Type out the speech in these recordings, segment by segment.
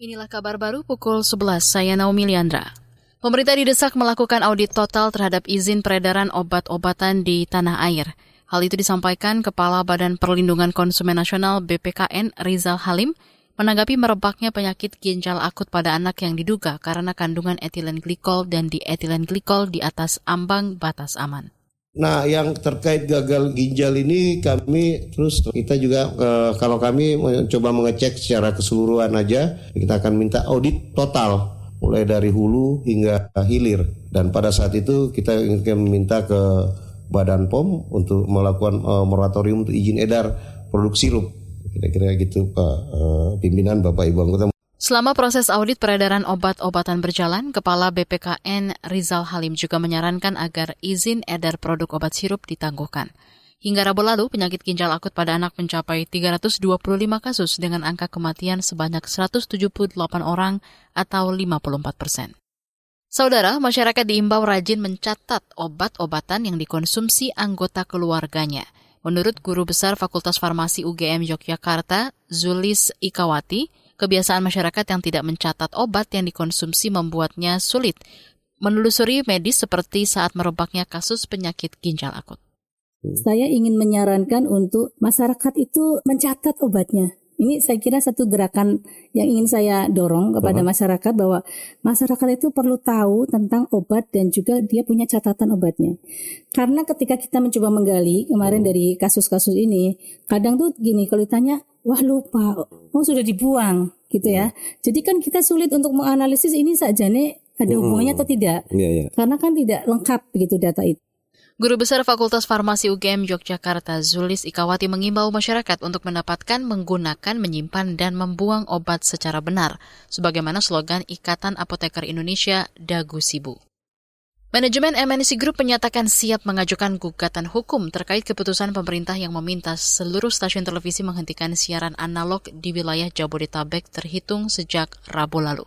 Inilah kabar baru pukul 11, saya Naomi Liandra. Pemerintah didesak melakukan audit total terhadap izin peredaran obat-obatan di tanah air. Hal itu disampaikan Kepala Badan Perlindungan Konsumen Nasional BPKN Rizal Halim menanggapi merebaknya penyakit ginjal akut pada anak yang diduga karena kandungan etilen glikol dan dietilen glikol di atas ambang batas aman. Nah, yang terkait gagal ginjal ini kami terus kita juga eh, kalau kami mencoba mengecek secara keseluruhan aja, kita akan minta audit total mulai dari hulu hingga hilir dan pada saat itu kita ingin meminta ke Badan POM untuk melakukan eh, moratorium untuk izin edar produk sirup. Kira-kira gitu Pak eh, pimpinan Bapak Ibu anggota Selama proses audit peredaran obat-obatan berjalan, Kepala BPKN Rizal Halim juga menyarankan agar izin edar produk obat sirup ditangguhkan. Hingga Rabu lalu, penyakit ginjal akut pada anak mencapai 325 kasus dengan angka kematian sebanyak 178 orang atau 54 persen. Saudara, masyarakat diimbau rajin mencatat obat-obatan yang dikonsumsi anggota keluarganya. Menurut Guru Besar Fakultas Farmasi UGM Yogyakarta, Zulis Ikawati, Kebiasaan masyarakat yang tidak mencatat obat yang dikonsumsi membuatnya sulit menelusuri medis seperti saat merebaknya kasus penyakit ginjal akut. Saya ingin menyarankan untuk masyarakat itu mencatat obatnya. Ini saya kira satu gerakan yang ingin saya dorong kepada masyarakat bahwa masyarakat itu perlu tahu tentang obat dan juga dia punya catatan obatnya. Karena ketika kita mencoba menggali kemarin dari kasus-kasus ini, kadang tuh gini kalau ditanya, wah lupa, oh sudah dibuang gitu ya. Jadi kan kita sulit untuk menganalisis ini saja nih ada hubungannya atau tidak. Iya, iya. Karena kan tidak lengkap begitu data itu. Guru Besar Fakultas Farmasi UGM Yogyakarta Zulis Ikawati mengimbau masyarakat untuk mendapatkan, menggunakan, menyimpan, dan membuang obat secara benar, sebagaimana slogan Ikatan Apoteker Indonesia Dagu Sibu. Manajemen MNC Group menyatakan siap mengajukan gugatan hukum terkait keputusan pemerintah yang meminta seluruh stasiun televisi menghentikan siaran analog di wilayah Jabodetabek terhitung sejak Rabu lalu.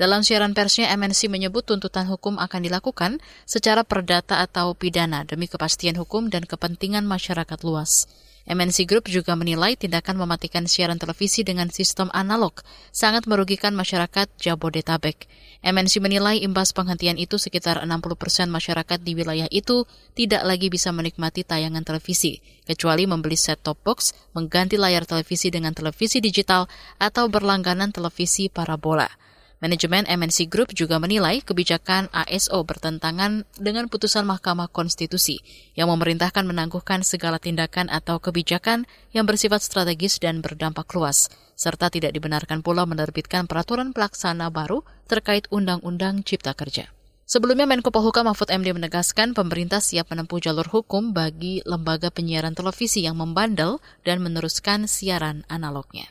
Dalam siaran persnya, MNC menyebut tuntutan hukum akan dilakukan secara perdata atau pidana demi kepastian hukum dan kepentingan masyarakat luas. MNC Group juga menilai tindakan mematikan siaran televisi dengan sistem analog sangat merugikan masyarakat Jabodetabek. MNC menilai imbas penghentian itu sekitar 60 persen masyarakat di wilayah itu tidak lagi bisa menikmati tayangan televisi, kecuali membeli set-top box, mengganti layar televisi dengan televisi digital, atau berlangganan televisi parabola. Manajemen MNC Group juga menilai kebijakan ASO bertentangan dengan putusan Mahkamah Konstitusi yang memerintahkan menangguhkan segala tindakan atau kebijakan yang bersifat strategis dan berdampak luas, serta tidak dibenarkan pula menerbitkan peraturan pelaksana baru terkait Undang-Undang Cipta Kerja. Sebelumnya Menko Polhukam Mahfud MD menegaskan pemerintah siap menempuh jalur hukum bagi lembaga penyiaran televisi yang membandel dan meneruskan siaran analognya.